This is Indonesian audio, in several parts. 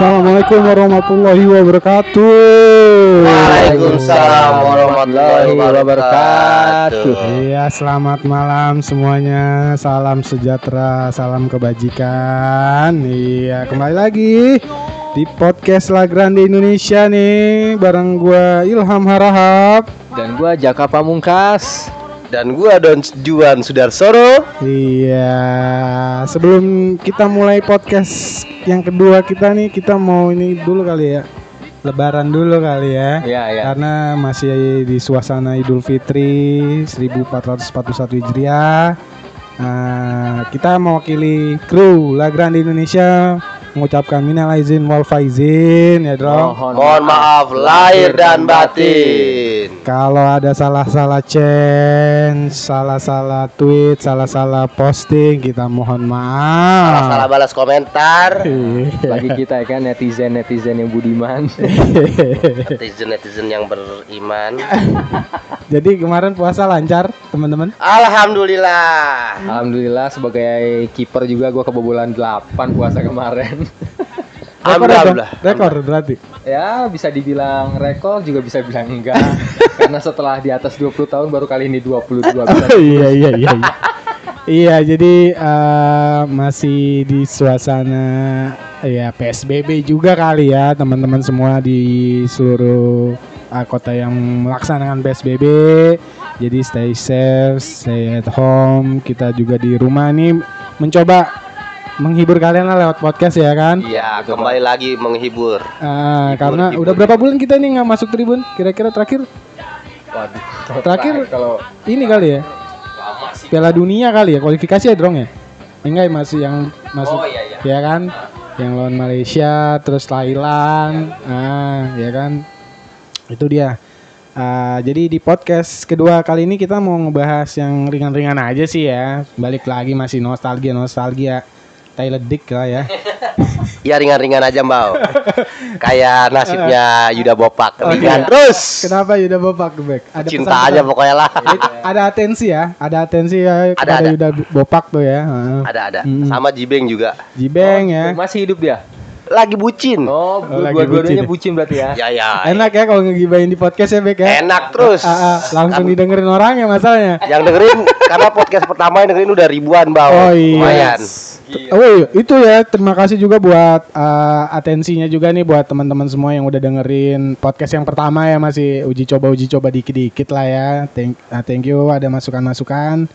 Assalamualaikum warahmatullahi wabarakatuh. Waalaikumsalam warahmatullahi wabarakatuh. Iya, selamat malam semuanya. Salam sejahtera, salam kebajikan. Iya, kembali lagi di podcast La Grande Indonesia nih bareng gua Ilham Harahap. Dan gua Jaka Pamungkas. Dan gua Don Juan Sudarsoro. Iya, sebelum kita mulai podcast yang kedua kita nih, kita mau ini dulu kali ya. Lebaran dulu kali ya. Iya, iya. Karena masih di suasana Idul Fitri 1441 Hijriah. Nah, kita mewakili kru La Grande Indonesia mengucapkan minal aizin wal faizin ya, Bro. Mohon maaf lahir dan batin. Kalau ada salah-salah change, salah-salah tweet, salah-salah posting, kita mohon maaf. Salah balas komentar. Bagi kita ya kan netizen-netizen yang budiman. Netizen-netizen yang beriman. Jadi kemarin puasa lancar, teman-teman. Alhamdulillah. Alhamdulillah sebagai kiper juga gua kebobolan 8 puasa kemarin. Rekor. Rekor berarti. ya, bisa dibilang rekor juga bisa bilang enggak. Karena setelah di atas 20 tahun baru kali ini 22 bisa. iya iya iya. Iya, iya jadi eh, masih di suasana ya PSBB juga kali ya teman-teman semua di seluruh eh, kota yang melaksanakan PSBB. Jadi stay safe, stay at home. Kita juga di rumah nih mencoba menghibur kalian lah lewat podcast ya kan. Iya, kembali lagi menghibur. Ah, Hibur, karena hibur. udah berapa bulan kita nih nggak masuk tribun? Kira-kira terakhir Waduh. Terakhir- kalau ini kali ya? Piala Dunia kali ya, kualifikasi ya Drong ya? Enggak ya masih yang masuk Oh iya iya. ya kan? Yang lawan Malaysia, terus Thailand, ah ya kan? Itu dia. Ah, jadi di podcast kedua kali ini kita mau ngebahas yang ringan-ringan aja sih ya. Balik lagi masih nostalgia nostalgia. Thailand Dick lah ya. Ya ringan-ringan aja, Mbak. Kayak nasibnya Yuda Bopak. Ringan terus. Kenapa Yuda Bopak Bek? Ada Cinta pesan-pesan? aja pokoknya lah. Ada atensi ya, ada atensi ya kepada ada. Yuda Bopak tuh ya. Heeh. Ada ada. Mm. Sama Jibeng juga. Jibeng ya. Masih hidup dia? Lagi bucin. Oh, Oh, lagi dua-duanya bucin bucin berarti ya. Ya ya. Enak ya kalau ngegibain di podcast ya Bek ya. Enak terus. Ah, ah, langsung Kan didengerin orang ya masalahnya. Yang dengerin karena podcast pertama yang dengerin udah ribuan, Bang. Oh, iya. Lumayan. Oh iya, itu ya terima kasih juga buat uh, atensinya juga nih buat teman-teman semua yang udah dengerin podcast yang pertama ya masih uji coba uji coba dikit-dikit lah ya. Thank, ah, thank you ada masukan-masukan.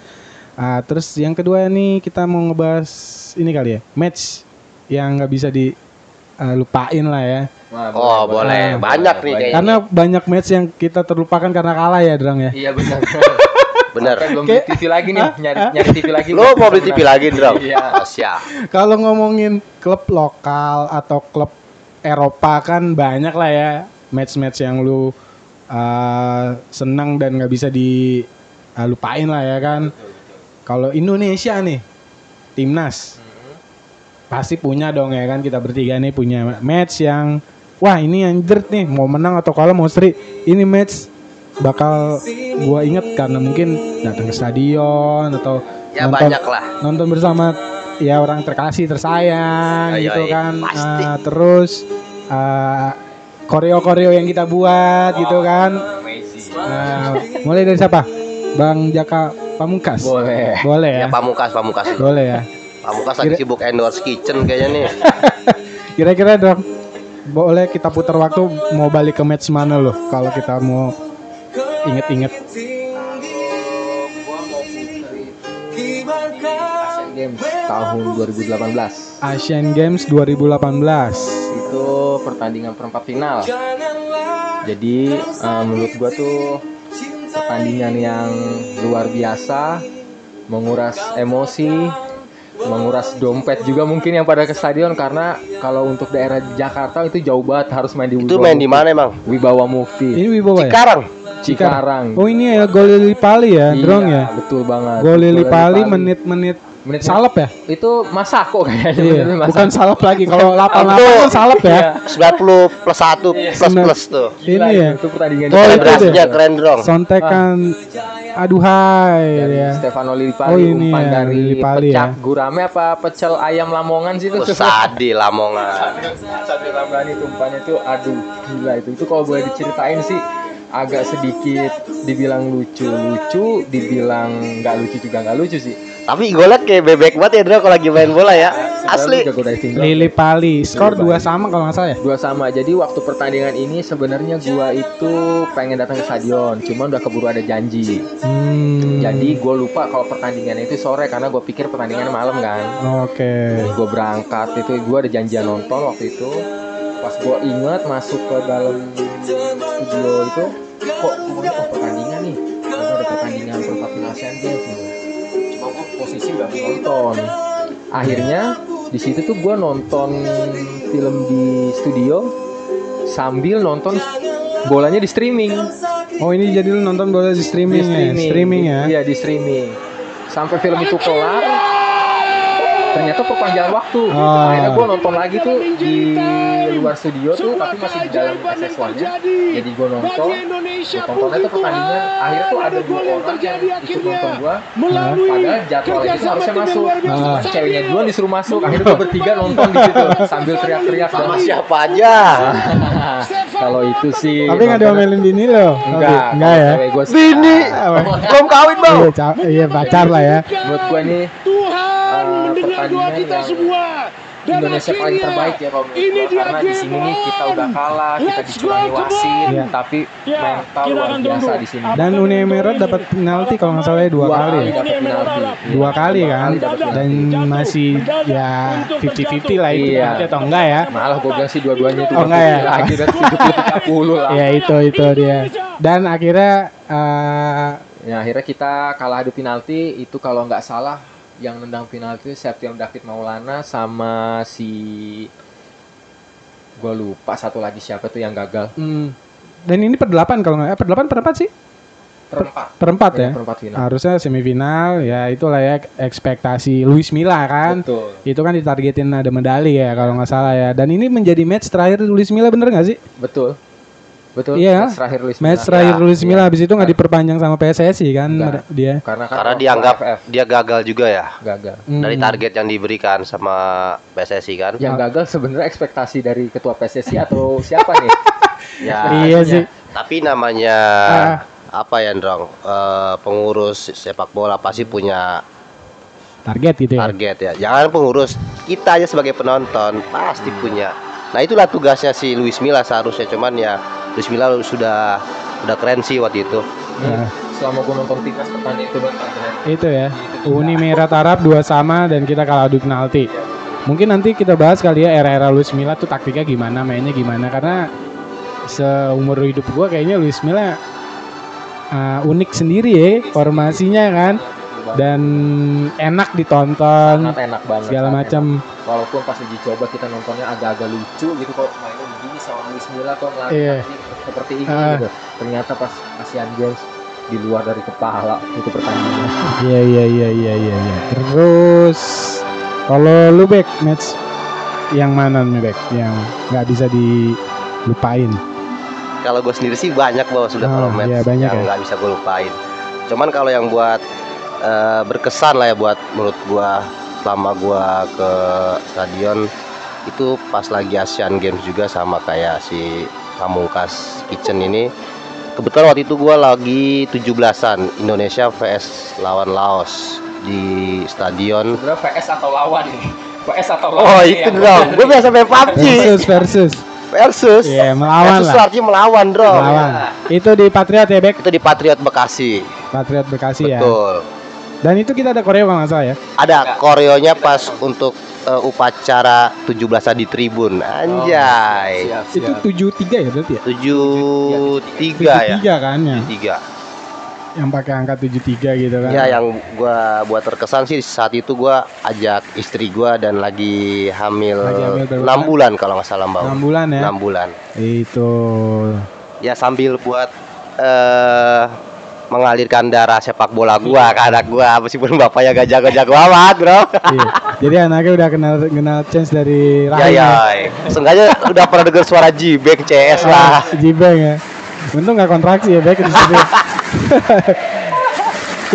Ah, terus yang kedua nih kita mau ngebahas ini kali ya match yang nggak bisa dilupain lah ya. Wah, Oh, boleh. Banyak nih kayaknya. Karena banyak match yang kita terlupakan karena kalah ya, Drang ya. Iya benar. Bener. Sampai belum beli TV lagi nih, nyari nyari TV lagi. Lo mau beli TV lagi, Bro? Iya. Oh, siap. Kalau ngomongin klub lokal atau klub Eropa kan banyak lah ya match-match yang lu uh, senang dan nggak bisa dilupain lah ya kan. Kalau Indonesia nih timnas pasti punya dong ya kan kita bertiga nih punya match yang wah ini yang jert nih mau menang atau kalah mau seri ini match bakal gua inget karena mungkin datang ke stadion atau Ya nonton- banyak lah. nonton bersama ya orang terkasih tersayang Ayo, gitu ayo, kan pasti. Ah, terus ah, koreo-koreo yang kita buat gitu kan Nah, mulai dari siapa Bang Jaka Pamungkas Boleh. boleh ya, Ya Pamukas, Pamukas. boleh ya Pamukas lagi Kira- sibuk endorse kitchen kayaknya nih. kira-kira dong boleh kita putar waktu mau balik ke match mana loh kalau kita mau inget-inget Asian Games tahun 2018 Asian Games 2018 itu pertandingan perempat final. Jadi eh, menurut gua tuh pertandingan yang luar biasa, menguras emosi, menguras dompet juga mungkin yang pada ke stadion karena kalau untuk daerah Jakarta itu jauh banget harus main di Itu Wibawa main di mana emang? Wibawa Mukti, ini Wibawa ya Cikarang. Oh ini ya gol Lili Pali ya Iya, Drong ya betul banget. Gol Lili Pali menit-menit menit Salep ya? itu Masako kayaknya Iya, bukan salep lagi. Kalau 88 Itu- kan salep ya. Iya. 90 plus 1 plus Bener. plus tuh. Gila Ini ya. itu pertandingan Oh, itu Selebrasinya deh. keren dong. Sontekan aduhai dari ya. Stefano Lillipali Oh, ini umpan ya, dari Lillipali pecak ya. gurame apa pecel ayam Lamongan sih itu Terus Sadi Lamongan. Sadi Ramdhani itu umpannya tuh aduh gila itu itu kalau boleh diceritain sih agak sedikit dibilang lucu lucu dibilang nggak lucu juga nggak lucu sih Tapi golnya kayak bebek banget ya Dro kalau lagi main bola ya. Asli. Lili Pali, skor Lili dua sama kalau nggak salah ya. dua sama jadi waktu pertandingan ini sebenarnya gua itu pengen datang ke stadion cuman udah keburu ada janji Hmm. jadi gue lupa kalau pertandingannya itu sore karena gue pikir pertandingannya malam kan Oke. gue berangkat itu gue ada janjian nonton waktu itu pas gue ingat masuk ke dalam studio itu kok gue oh, pertandingan nih Ternyata ada pertandingan perempat final Games nih cuma gue posisi nggak nonton akhirnya di situ tuh gue nonton film di studio sambil nonton bolanya di streaming Oh ini jadi lu nonton bola di streaming, ya? Streaming ya. Iya di streaming. Sampai film itu kelar, ternyata perpanjangan waktu. Oh. Akhirnya gue nonton lagi tuh di luar studio tuh, tapi masih di dalam SS1-nya. Jadi gue nonton, gue tontonnya tuh pertandingan. Akhirnya tuh ada dua orang yang ikut nonton gue. Padahal jadwalnya itu harusnya masuk. Ah. Ceweknya duluan disuruh masuk. Akhirnya gue bertiga nonton di situ sambil teriak-teriak. Sama siapa aja. Kalau itu sih. Tapi nggak diomelin bini lo. Enggak, Enggak ya. Gue Bini. Belum kawin bang. Iya, iya pacar lah ya. menurut gue eh, mendengar doa kita yang semua. Dan Indonesia paling akhirnya, terbaik ya kalau menurut ini gua. dia karena di sini nih kita udah kalah kita dicurangi wasit. Iya. tapi Ya, mental luar biasa di sini Dan Uni Emirat dapat penalti kalau nggak salah ya dua kali. ya. dapat penalti Dua kali Dua kan. Dan masih ya 50-50 lah itu Iya. atau enggak ya. malah gue bilang sih dua-duanya itu Oh, enggak ya? lagi udah 70 30 lah Ya itu itu dia. Dan akhirnya eh, ya akhirnya kita kalah adu penalti itu kalau nggak salah yang nendang penalti Septian David Maulana sama si gue lupa satu lagi siapa tuh yang gagal hmm, dan ini per delapan kalau nggak eh, per delapan per empat sih perempat perempat ya. perempat final Harusnya semifinal ya itulah ya ekspektasi Luis Milla kan. betul Itu kan ditargetin ada medali ya kalau nggak salah ya. Dan ini menjadi match terakhir Luis Milla bener nggak sih? betul betul Iya. match terakhir Luis Match Milla. terakhir Ya, Luis iya. Milla habis itu nggak diperpanjang sama PSSI kan dia. karena kan Karena dianggap dia gagal juga ya. gagal Hmm. Dari target yang diberikan sama PSSI kan. yang gagal sebenarnya ekspektasi dari ketua PSSI atau siapa nih Ya. Iya sih. Tapi namanya Ah. apa ya, Ndrong? Eh, pengurus sepak bola pasti punya Target gitu ya. target ya. Jangan pengurus, kita aja sebagai penonton pasti punya. Nah, itulah tugasnya si Luis Milla seharusnya cuman ya Luis Milla sudah udah keren sih waktu itu. Nah, selama gue nonton timnas pertandingan itu keren. itu ya. Uni Emirat Arab dua sama dan kita kalah adu penalti. Mungkin nanti kita bahas kali ya era-era Luis Milla tuh taktiknya gimana, mainnya gimana karena seumur hidup gua kayaknya Luis Milla uh, unik sendiri ya formasinya kan dan enak ditonton sangat enak banget segala macam walaupun pas uji coba kita nontonnya agak-agak lucu gitu kok mainnya begini sama Luis Milla kok ngelari Iya. seperti ini Ah. gitu ternyata pas Asian Games di luar dari kepala itu pertandingan Iya iya iya iya iya iya. Terus kalau lu back match yang mana nih back yang nggak bisa dilupain? Kalau gue sendiri sih banyak bahwa sudah Ah, kalau match iya, banyak yang ya. nggak bisa gue lupain. Cuman kalau yang buat eh, berkesan lah ya buat menurut gua selama gua ke stadion itu pas lagi Asian Games juga sama kayak si Pamungkas Kitchen ini. Kebetulan waktu itu gua lagi 17-an Indonesia vs lawan Laos di stadion. PS atau lawan nih PS atau lawan Oh itu dong, gue biasa main PUBG Versus versus. versus. Iya melawan versus lah. artinya melawan, bro. Melawan. Itu di Patriot ya back. Itu di Patriot Bekasi. Patriot Bekasi ya. Betul. Dan itu kita ada koreo kalau nggak salah ya. Ada koreonya pas untuk eh, upacara 17-an di tribun. Anjay. siap, Itu siap. tujuh tiga ya berarti ya. 73 ya. tiga kan ya. 3. Yang pakai angka tujuh tiga gitu kan. Ya yang gua buat terkesan sih saat itu gua ajak istri gua dan lagi hamil, Lagi hamil berapa 6 bulan kalau nggak salah Mbak. Enam bulan ya. 6 bulan. Itu. Ya sambil buat eh mengalirkan darah sepak bola gua ke anak gua meskipun bapaknya gak jago-jago amat bro Iya. Jadi anaknya udah kenal kenal chance dari ya rahim. ya seenggaknya udah pernah denger suara Jibek CS lah Jibeng ya. Untung nggak kontraksi ya baik di situ.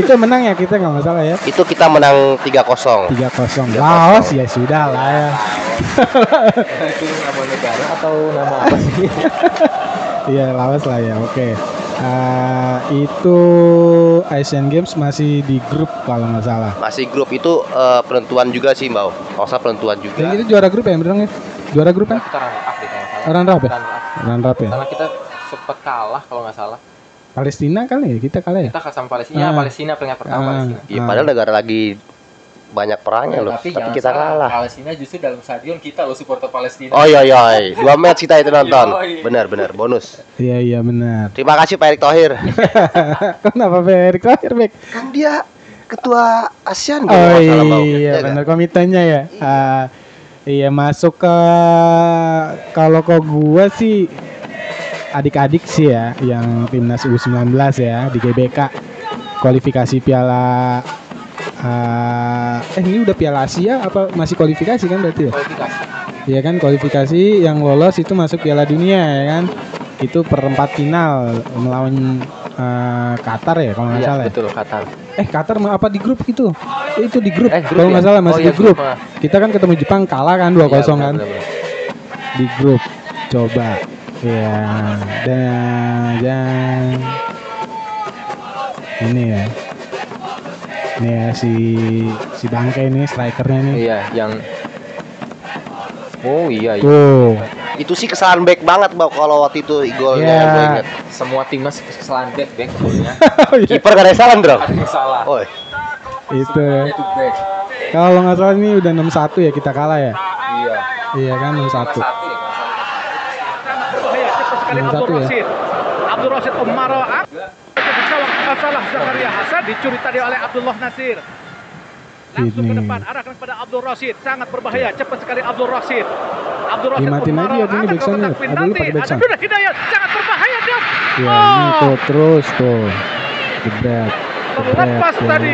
itu menang ya kita nggak masalah ya. itu kita menang 3-0 3-0. Laos ya sudah lah ya. itu nama negara atau nama apa sih Iya Laos lah ya. Oke. Eh, itu Asian Games masih di grup kalau nggak salah. masih grup itu eh, penentuan juga sih mbak kalau usah penentuan Dan juga itu juara grup ya bener ya? Juara grup kan? kita runner up deh kalau nggak salah Runner up ya? Runner up. Ya. karena kita sempat kalah kalau nggak salah Palestina kali ya kita kalah ya? kita kalah sama Palestina ya Ah. Palestina peringkat pertama Ah. Palestina ya padahal negara lagi banyak perangnya loh. Tapi, jangan kita salah, kalah. Palestina justru dalam stadion kita loh supporter Palestina. Oh iya iya dua match kita itu nonton. Benar benar. Bonus. Iya iya benar. terima kasih Pak Erick Thohir. Kenapa Pak Erick Thohir Bek? kan dia ketua ASEAN Oh Mbak. iya Ya kan? benar. Komitennya ya. Ah, iya masuk ke kalau kok gua sih adik-adik sih ya yang timnas U19 ya di GBK kualifikasi piala ah, eh ini udah piala Asia apa masih kualifikasi kan berarti ya? kualifikasi Iya kan kualifikasi yang lolos itu masuk Piala Dunia ya kan. Itu perempat final melawan eh, Qatar ya kalau nggak iya salah. ya? betul Qatar Eh Qatar apa di grup itu? Eh, itu di grup. Eh, grup kalau ya? nggak salah masih Oh, iya, di grup. grup, ah. Kita kan ketemu Jepang kalah kan 2-0 Iya, kan benar, benar. di grup. Coba. Ya, dan dan ini ya. Ini ya si si Bangke ini strikernya nih. iya yang oh iya iya Tuh. itu sih kesalahan back banget Mbak kalau waktu itu golnya Iya. yang gue inget semua timnas kesalahan back back golnya Oh, iya. kiper gak ada salah bro ada salah oh itu ya. itu back Kalau nggak salah ini udah 6-1 ya kita kalah ya. iya Iya kan 6-1. satu ya kalau nggak salah. Berbahaya cepat sekali Nomor Abdul satu ya. Rasid. Abdul Rasid Umaro ah. Itu disawang salah Zakaria Hasan dicuri tadi oleh Abdullah Nasir. Langsung ke Ini. depan arahkan kepada Abdul Rasid sangat berbahaya cepat sekali Abdul Rasid. Abdul Rasid Dimatiin aja tuh, ini akan back sound kotak lihat. Ada penalti. lu pakai back Ada Hidayat sangat berbahaya dia. Ya Oh. ini tuh terus tuh. Lepas ya. tadi.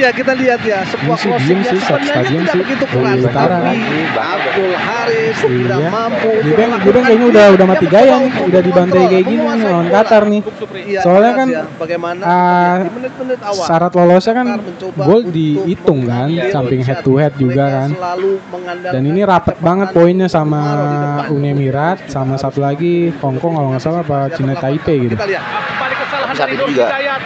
Ya kita lihat ya sebuah diem yang sebenarnya stadion tidak sih. begitu keras utara tapi kan. Abdul Haris tidak Iya. mampu Beng, di Beng melakukan kayaknya udah udah mati gaya nih, udah dibantai kayak gini nih lawan. Qatar nih. Iya, Soalnya kan, ya, bagaimana awal Syarat lolosnya kan gol dihitung kan, samping head to head juga kan. Dan ini rapet kecepatan banget poinnya sama. Uni Emirat sama satu lagi Hong Kong kalau nggak salah apa Cina Taipei gitu. Kita lihat saat itu juga stadion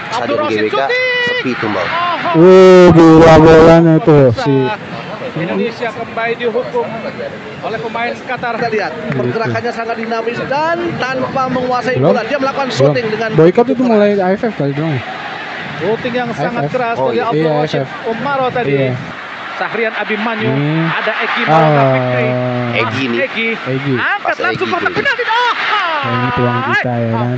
GBK sepi Oh, Wuh, bola bolanya tuh si Indonesia kembali dihukum oleh pemain Qatar. kita lihat pergerakannya sangat dinamis dan tanpa menguasai bola dia melakukan shooting dengan Boykot itu mulai AFF kali dong. Shooting yang sangat keras Oh, dari iya. Abdul Rashid. Umaro tadi. Iya. Sahrian Abimanyu, Ini. ada Egi Maulana Fikri. Ah, Egi nih Egi. Egi. Angkat langsung kotak penalti. Oh, Nah, ini peluang kita ya kan.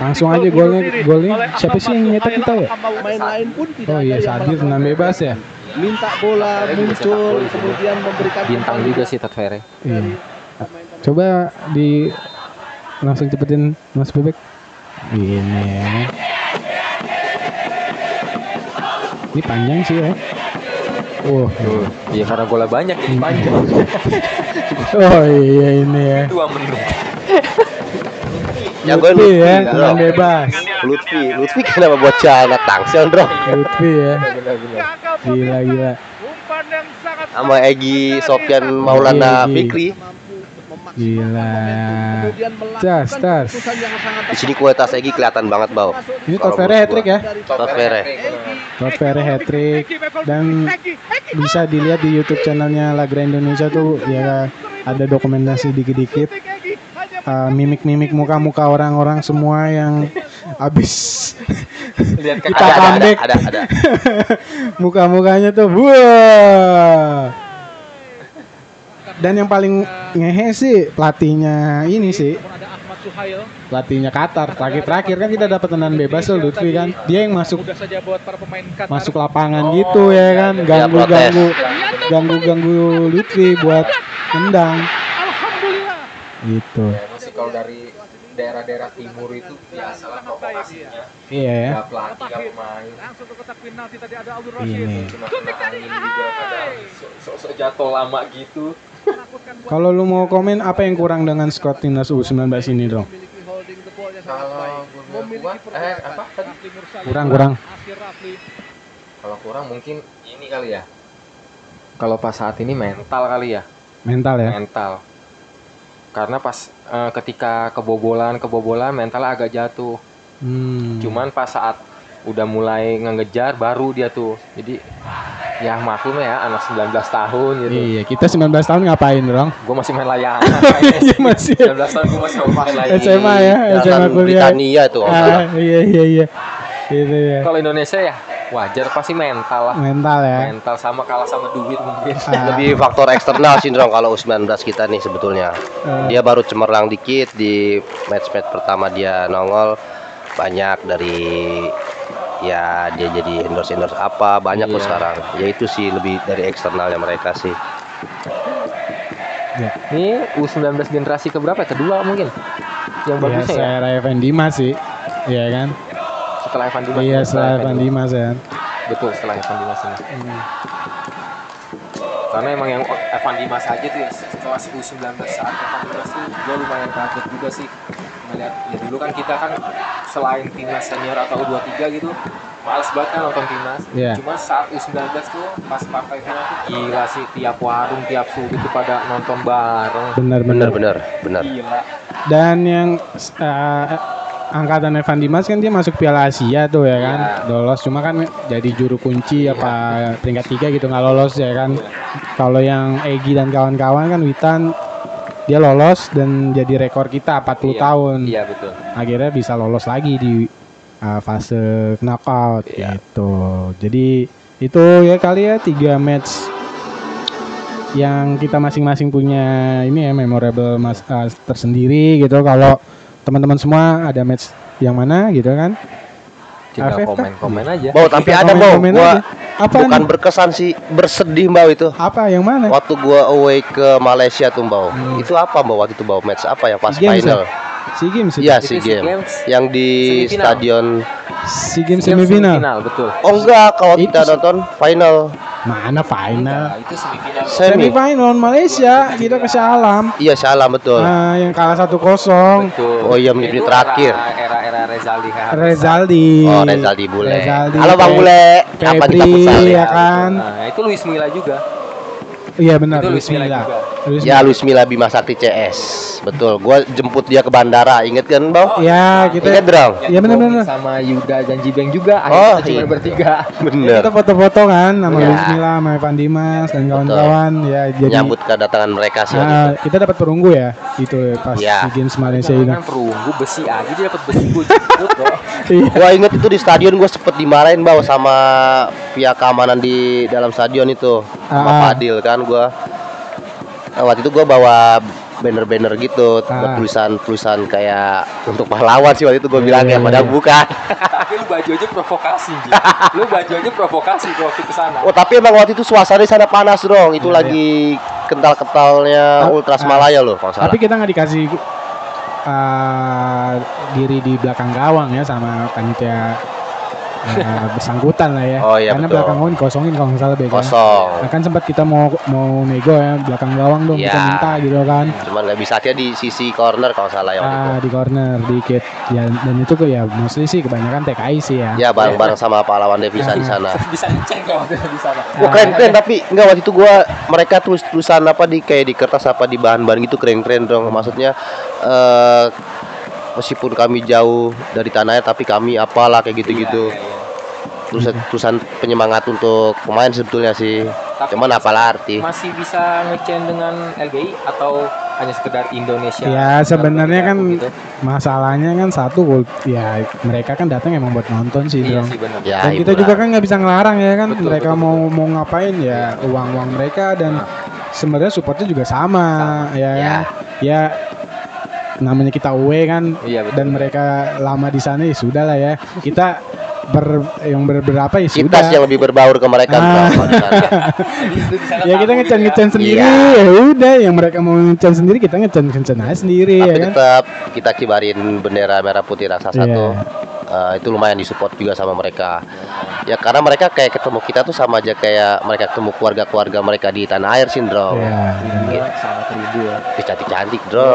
Langsung aja golnya- golnya siapa sih yang nyetak kita ya? Main lain pun tidak Oh iya, Sadir tenang bebas ya. minta bola muncul kemudian memberikan bintang juga sih Tat Fere Iya. Coba di langsung cepetin Mas Bebek. Ini ya. Ini panjang sih ya. Oh, iya karena golnya banyak jadi panjang oh iya ini ya. dua menit yang gue Lutfi ya, tenang bebas. Lutfi Lutfi kenapa buat anak tangsel bro Lutfi ya. Gila gila. Sama Egi Sofyan Maulana Egi. Fikri Gila. tas. yang sangat di sini kualitas Egi kelihatan banget bau Ini Todd Ferry menurut hat-trick gua. ya. Todd Ferry Todd Ferry hat-trick dan bisa dilihat di YouTube channelnya Lagra Indonesia tuh ya ada dokumentasi dikit-dikit uh, mimik-mimik muka-muka orang-orang semua yang habis lihat Kita ada ada ada ada ada. Muka-mukanya tuh wah. Dan yang paling ngehe sih pelatihnya ini sih. Pelatihnya Qatar. Terakhir-terakhir kan kita dapat tendangan bebas tuh Lutfi kan? dia yang masuk mudah saja buat para pemain Qatar. masuk lapangan Oh, gitu ya iya, kan? iya. ganggu Ya, protes. ganggu ganggu ganggu Lutfi buat tendang. Alhamdulillah. Gitu. Ya, kalau dari daerah-daerah timur itu biasalah provokasinya. Iya ya. Gak pelatih, gak pemain. Langsung ke kotak penalti tadi ada Abdul Ini. Rashid. Cuma kena angin juga kadang so- sok-sok jatuh lama gitu. Kalau lu mau komen apa yang kurang dengan squad timnas U19 ini dong? Memiliki holding the ball-nya sangat Kalau Memiliki eh apa tadi? Kurang kurang. Kalau kurang mungkin ini kali ya. Kalau pas saat ini mental kali ya, Mental ya. mental. Karena pas eh, ketika kebobolan kebobolan mental agak jatuh. Hmm. Cuman pas saat udah mulai ngejar baru dia tuh. Jadi ya maklum ya anak 19 tahun gitu. Iya, kita 19 tahun ngapain dong? Gue masih main layangan. Iya, sih. masih. 19 tahun gue masih main layangan. SMA ya, SMA kuliah. Britania tuh. Ah, iya iya iya. Gitu ya. Kalau Indonesia ya wajar pasti mental lah. Mental ya. Mental sama kalah sama duit mungkin. Ah, Lebih faktor eksternal sih dong kalau U19 kita nih sebetulnya. eh, Dia baru cemerlang dikit di match-match pertama dia nongol banyak dari ya dia jadi endorse endorse apa banyak kok Iya. sekarang. Ya itu sih lebih dari eksternalnya mereka sih. ya. Ini U19 generasi keberapa? ya? Kedua mungkin. Yang Ya, bagusnya ya. saya Evan Dimas sih. Iya kan? Setelah Evan Dimas. Iya, ya, setelah Evan Dimas ya. Betul, setelah Evan Dimas ini. Hmm. Karena emang yang Evan Dimas aja tuh ya setelah U19 saat Evan Dimas tuh gue lumayan kaget juga sih melihat ya dulu kan kita kan selain timnas senior atau U23 gitu males banget kan nonton timnas Iya. cuma saat U19 tuh pas partai final tuh gila sih tiap warung tiap sudut tuh pada nonton bareng Benar Bener benar. bener bener. gila Dan yang eh, angkatan Evan Dimas kan dia masuk Piala Asia tuh ya kan, Iya. lolos. Cuma kan jadi juru kunci apa peringkat tiga gitu nggak lolos ya kan. Kalau yang Egi dan kawan-kawan kan Witan dia lolos dan jadi rekor kita 40 Iya, tahun. iya betul Akhirnya bisa lolos lagi di uh, fase knockout Iya. gitu. Jadi itu ya kali ya tiga match yang kita masing-masing punya ini ya memorable mas uh, tersendiri gitu. Kalau teman-teman semua ada match yang mana gitu kan? tinggal komen-komen aja Bau tapi ada bau. Gua. Apa bukan nih? berkesan sih bersedih bau itu. Apa yang mana? Waktu gua away ke Malaysia tuh bau. Hmm. Itu apa bau waktu itu bau match apa ya pas SEA Games final? SEA Games itu? Iya SEA game. Games. Yang di Semifinal. stadion. SEA Games Game semifinal. betul Oh enggak, kalau Itu kita nonton final Mana final? Nah, itu semifinal semi. Semifinal Malaysia kita ke Shah Alam. Iya salah betul. Nah, yang kalah 1-0. Betul. Oh iya, menit terakhir. Era era Rezaldi kan. Rezaldi. Oh Rezaldi Bule. Rezaldi, Halo Bang Bule. Kapan kita futsal ya ya? kan? Nah, itu Luis Milla juga. Iya benar, Itu Luis juga. Luis Ya Luis Milla Bima Sakti CS. Betul. Gua jemput dia ke bandara. Ingat kan, Bang? Ya, kita Ingat dong? Yang Iya, dibohongin bener. Sama Yuda dan Jibeng juga. Oh, Akhirnya kita cuma iya. bertiga. Bener. kita foto-foto kan sama Ya. Luis Milla, sama Evan Dimas dan kawan-kawan ya jadi Nyambut kedatangan mereka sih. Ah, itu. kita dapat perunggu ya itu pas Ya. di Games Malaysia itu. Jangan perunggu besi aja dia dapat besi gue jemput loh. Iya. Gua inget itu di stadion gua sempet dimarahin bau sama pihak keamanan di dalam stadion itu sama Ah. Fadil kan gua. Nah, waktu itu gua bawa banner-banner gitu Ah. buat tulisan-tulisan kayak untuk pahlawan sih waktu itu gua Iya, bilangnya iya, padahal bukan. Tapi lu baju aja provokasi, Ji. Lu baju aja provokasi waktu ke sana. Oh tapi emang waktu itu suasana di sana panas dong. Itu Iya, lagi kental-kentalnya Ah, Ultras ah. Malaya loh kalau salah. Tapi kita nggak dikasih uh, diri di belakang gawang ya sama panitia uh, bersangkutan lah ya. Oh, iya, Karena betul. belakang gawang kosongin kalau nggak salah Bek, kan. Kosong. Nah, kan sempat kita mau mau nego ya belakang gawang dong kita Iya. minta gitu kan. Cuman nggak bisa dia di sisi corner kalau salah ya itu. Ah, di corner dikit ya dan itu kok ya mostly sih kebanyakan TKI sih ya. Ya bareng-bareng sama pahlawan devisa di sana. Bisa ngecek kalau di sana. Wah keren keren tapi enggak waktu itu gua mereka tulis tulisan apa di kayak di kertas apa di bahan-bahan gitu keren-keren dong. Maksudnya eh meskipun kami jauh dari tanahnya tapi kami apalah kayak gitu-gitu. Iya, iya, iya. Tulisan tulisan penyemangat untuk pemain sebetulnya sih. Tapi Cuman apalah arti. Masih bisa ngecen dengan LGI atau hanya sekedar Indonesia? Ya sebenarnya kan Gitu. masalahnya kan satu ya mereka kan datang emang buat nonton sih Iya dong. sih. Ya, Dan kita juga kan nggak bisa ngelarang ya kan Betul, mereka betul, mau mau ngapain ya uang uang mereka dan sebenarnya supportnya juga sama, ya Ya. kan? ya namanya kita away kan Iya betul. dan mereka lama di sana ya sudah lah ya kita ber yang ber- berapa ya kita sudah sih yang lebih berbaur ke mereka Ah. Sana. ya kita ngecan ngecan sendiri Iya. ya udah yang mereka mau ngecan sendiri kita ngecan ngecan aja sendiri tapi ya kan tetap kita kibarin bendera merah putih raksasa Iya. tuh eh, itu lumayan disupport juga sama mereka ya karena mereka kayak ketemu kita tuh sama aja kayak mereka ketemu keluarga-keluarga mereka di tanah air sindrom ya Iya, sangat ribu ya. cantik-cantik bro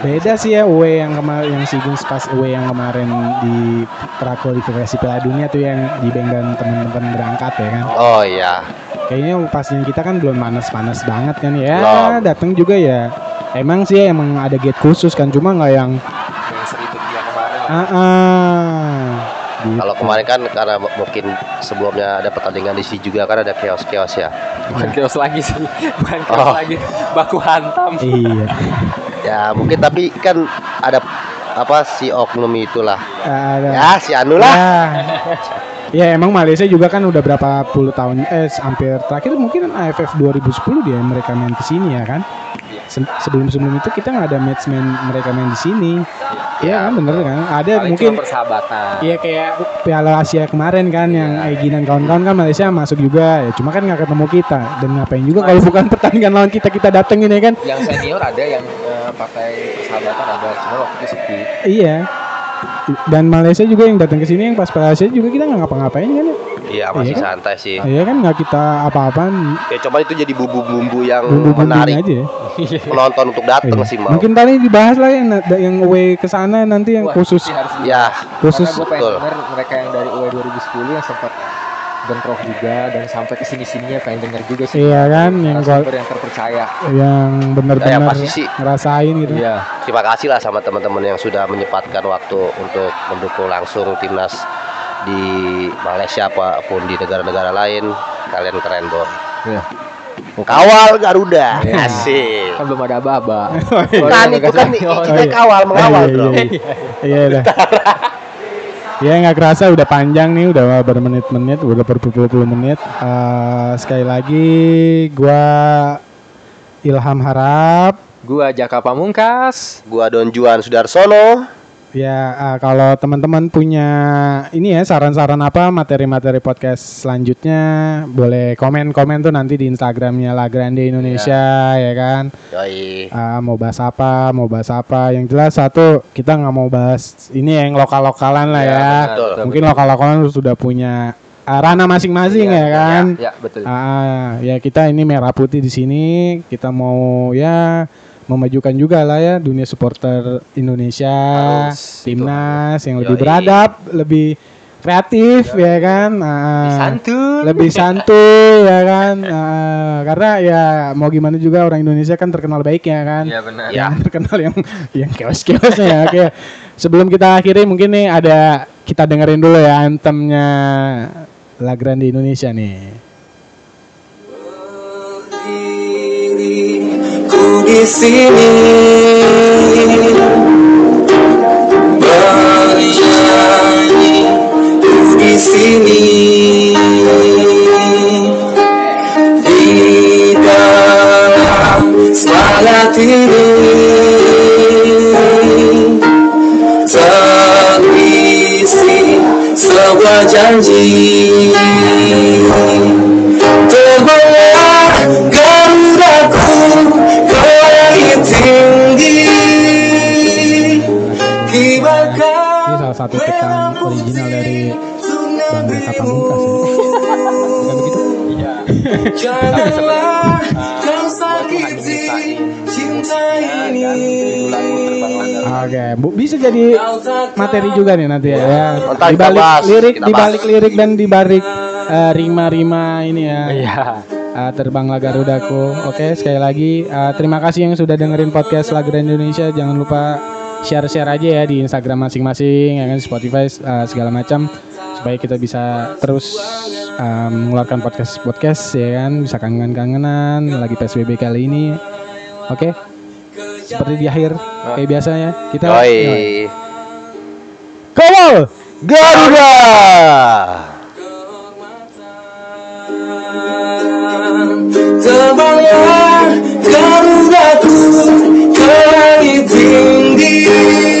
beda sih ya away yang kemarin yang SEA Games pas away yang kemarin di prakualifikasi Piala Dunia tuh yang di dan teman-teman berangkat ya kan oh iya kayaknya pas yang kita kan belum panas-panas banget kan ya Belum. datang juga ya emang sih emang ada gate khusus kan cuma nggak yang ah ah, gitu. kalau kemarin kan karena mungkin sebelumnya ada pertandingan di sini juga kan ada chaos-chaos ya Bukan kios lagi sih. Bukan kios Oh. lagi. Baku hantam. iya ya mungkin tapi kan ada apa si oknum itulah ada ya si Anu lah Ya. ya emang Malaysia juga kan udah berapa puluh tahun eh hampir terakhir mungkin AFF 2010 dia mereka main ke sini ya kan. Se- Sebelum-sebelum itu kita nggak ada match main mereka main di sini. Ya, kan bener kan? Ada Paling mungkin persahabatan. Iya kayak Piala Asia kemarin kan yang Egy dan kawan-kawan kan Malaysia masuk juga ya cuma kan nggak ketemu kita dan ngapain juga kalau bukan pertandingan lawan kita kita datengin ya kan Yang senior ada yang partai persahabatan ada, cuma waktu itu sepi. iya. Dan Malaysia juga yang datang ke sini yang pas Piala Asia juga kita nggak ngapa-ngapain kan? Ya iya masih Iya kan? santai sih. Iya kan nggak kita apa-apaan. Ya coba itu jadi bumbu-bumbu yang bumbu-bumbunya menarik. aja. Ya penonton untuk datang Iya. sih mau mungkin tadi dibahas lah yang yang away ke sana nanti yang Wah, khusus. ya khusus. betul. mereka yang dari UE 2010 yang sempat bentrok juga dan sampai ke sini sininya pengen denger juga sih. iya kan yang gua- yang terpercaya. yang Ya, benar-benar yang pasti sih. ngerasain gitu Iya. terima kasih lah sama teman-teman yang sudah menyempatkan waktu untuk mendukung langsung timnas di Malaysia apa pun di negara-negara lain kalian keren bro Iya. kawal Garuda Iya. asik Kan belum ada aba-aba. kan itu kan Oh, kita kawal mengawal iya, bro iya, iya. Ya nggak kerasa udah panjang nih, udah bermenit-menit, udah berpuluh-puluh menit. Eh, sekali lagi gua Ilham Harap. Gua Jaka Pamungkas. gua Don Juan Sudarsono Ya eh, kalau teman-teman punya ini ya saran-saran apa materi-materi podcast selanjutnya boleh komen-komen tuh nanti di Instagramnya La Grande Indonesia ya kan. yoi Ah, mau bahas apa, mau bahas apa. Yang jelas satu kita nggak mau bahas ini yang lokal-lokalan lah Iya, ya. betul. Mungkin lokal-lokalan sudah punya ah, ranah masing-masing ya kan. Ya, betul. Ah, ya kita ini merah putih di sini. Kita mau ya memajukan juga lah ya dunia supporter Indonesia, Harus, timnas yang lebih Yoi. beradab, lebih kreatif ya kan. Ah, Santun. lebih santuy ya kan Eh, karena ya mau gimana juga orang Indonesia kan terkenal baik ya kan Iya benar. Ya. terkenal yang yang chaos-chaosnya ya oke sebelum kita akhiri mungkin nih ada kita dengerin dulu ya anthemnya La Grande Indonesia nih di sini bernyanyi di sini di dalam semangat ini terisi sebuah janji Satu tekan original dari Bang Reka Pamungkas ya bukan begitu Garuda. Oke, Bu, bisa jadi materi juga nih nanti ya. ya. Ntar Di kita balik lirik, kita di balik lirik dan di balik eh, rima-rima ini ya. Iya. Eh, terbanglah Garudaku. Oke, sekali lagi eh, terima kasih yang sudah dengerin podcast Lagu Indonesia. Jangan lupa share-share aja ya di Instagram masing-masing, ya kan Spotify uh, segala macam supaya kita bisa terus um, mengeluarkan podcast podcast ya kan bisa kangen-kangenan lagi PSBB kali ini. Oke. Okay? Seperti di akhir oh. kayak biasanya kita Oi. Kawal Garuda. Terbanglah ke you.